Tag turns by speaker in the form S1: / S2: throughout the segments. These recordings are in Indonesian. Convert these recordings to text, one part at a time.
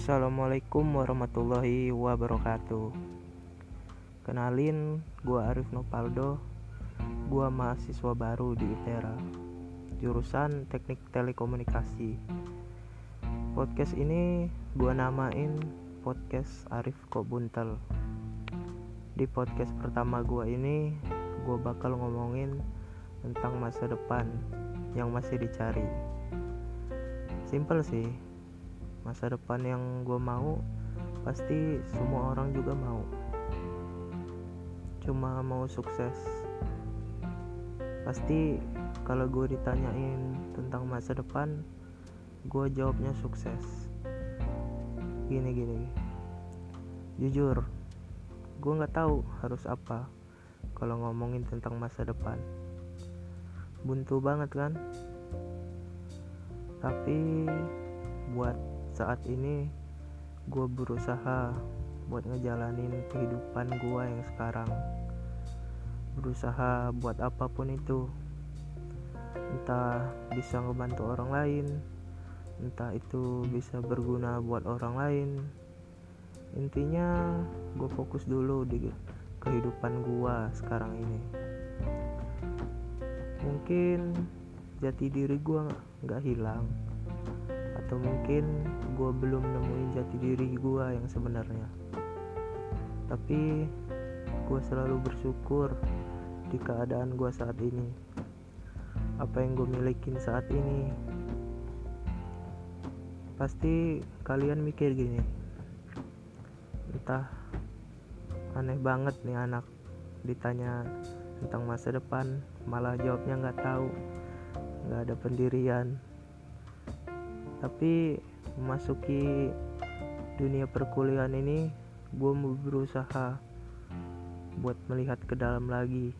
S1: Assalamualaikum warahmatullahi wabarakatuh. Kenalin, gua Arif Nopaldo. Gua mahasiswa baru di ITERA Jurusan Teknik Telekomunikasi. Podcast ini gua namain Podcast Arif Kok Buntel Di podcast pertama gua ini Gua bakal ngomongin tentang masa depan yang masih dicari. Simple sih masa depan yang gue mau pasti semua orang juga mau. Cuma mau sukses. Pasti kalau gue ditanyain tentang masa depan gue jawabnya sukses. Gini gini. Jujur gue nggak tahu harus apa kalau ngomongin tentang masa depan. Buntu banget kan? Tapi buat saat ini gue berusaha buat ngejalanin kehidupan gue yang sekarang. Berusaha buat apa pun itu. Entah bisa ngebantu orang lain entah itu bisa berguna buat orang lain. Intinya gue fokus dulu di kehidupan gue sekarang ini. Mungkin jati diri gue nggak hilang atau mungkin gue belum nemuin jati diri gue yang sebenarnya. Tapi gue selalu bersyukur di keadaan gue saat ini. Apa yang gue milikin saat ini pasti kalian mikir gini. Entah aneh banget nih anak ditanya tentang masa depan malah jawabnya nggak tahu. Nggak ada pendirian tapi memasuki dunia perkuliahan ini gue mau berusaha buat melihat ke dalam lagi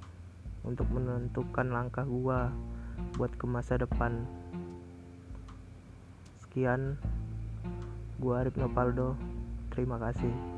S1: untuk menentukan langkah gue buat ke masa depan. Sekian gue Arif Nopaldo. Terima kasih